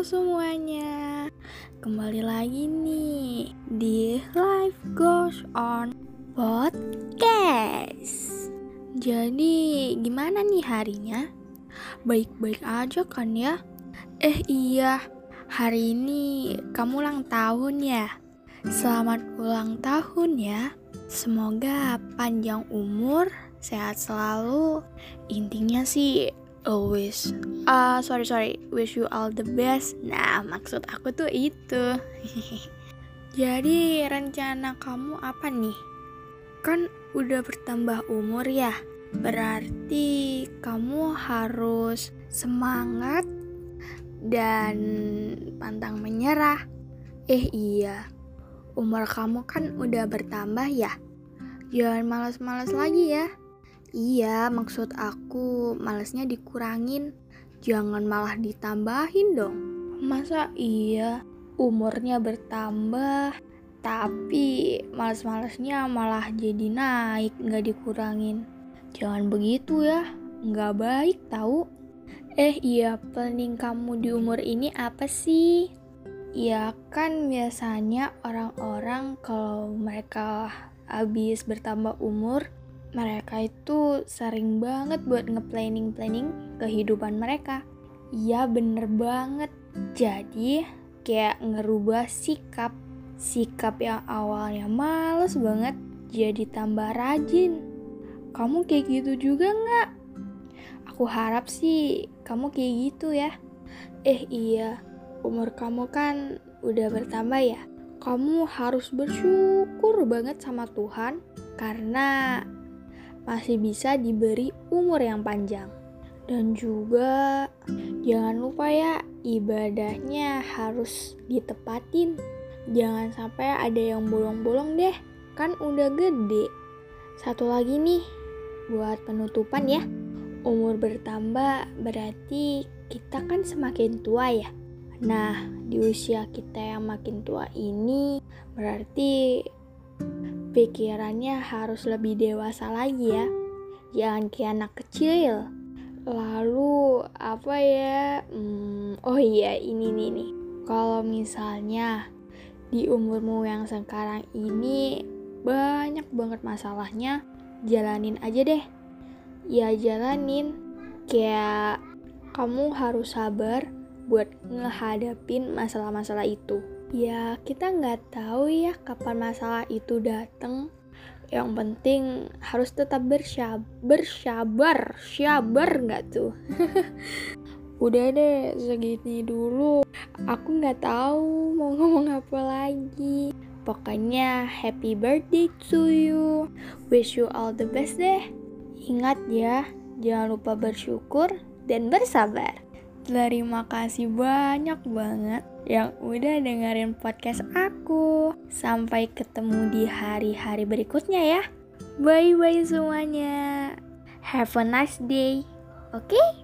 Semuanya, kembali lagi nih di Life Goes On Podcast. Jadi gimana nih harinya? Baik-baik aja kan ya? Eh iya, hari ini kamu ulang tahun ya? Selamat ulang tahun ya. Semoga panjang umur, sehat selalu. Intinya sih always. Uh, sorry sorry. Wish you all the best. Nah maksud aku tuh itu. Jadi rencana kamu apa nih? Kan udah bertambah umur ya. Berarti kamu harus semangat dan pantang menyerah. Eh iya. Umur kamu kan udah bertambah ya. Jangan malas-malas lagi ya Iya, maksud aku malesnya dikurangin, jangan malah ditambahin dong. Masa iya umurnya bertambah, tapi males-malesnya malah jadi naik, nggak dikurangin. Jangan begitu ya, nggak baik tahu. Eh iya, planning kamu di umur ini apa sih? Ya kan biasanya orang-orang kalau mereka habis bertambah umur mereka itu sering banget buat nge-planning-planning kehidupan mereka. Iya bener banget. Jadi kayak ngerubah sikap. Sikap yang awalnya males banget jadi tambah rajin. Kamu kayak gitu juga nggak? Aku harap sih kamu kayak gitu ya. Eh iya, umur kamu kan udah bertambah ya. Kamu harus bersyukur banget sama Tuhan karena masih bisa diberi umur yang panjang. Dan juga jangan lupa ya ibadahnya harus ditepatin. Jangan sampai ada yang bolong-bolong deh, kan udah gede. Satu lagi nih, buat penutupan ya. Umur bertambah berarti kita kan semakin tua ya. Nah, di usia kita yang makin tua ini berarti pikirannya harus lebih dewasa lagi ya. Jangan kayak anak kecil. Lalu apa ya? Hmm, oh iya ini nih nih. Kalau misalnya di umurmu yang sekarang ini banyak banget masalahnya, jalanin aja deh. Ya jalanin. Kayak kamu harus sabar buat ngehadapin masalah-masalah itu. Ya, kita nggak tahu ya kapan masalah itu datang. Yang penting harus tetap bersabar, bersabar, sabar nggak tuh? Udah deh, segini dulu. Aku nggak tahu mau ngomong apa lagi. Pokoknya happy birthday to you. Wish you all the best deh. Ingat ya, jangan lupa bersyukur dan bersabar. Terima kasih banyak banget yang udah dengerin podcast aku. Sampai ketemu di hari-hari berikutnya ya. Bye-bye semuanya. Have a nice day. Oke? Okay?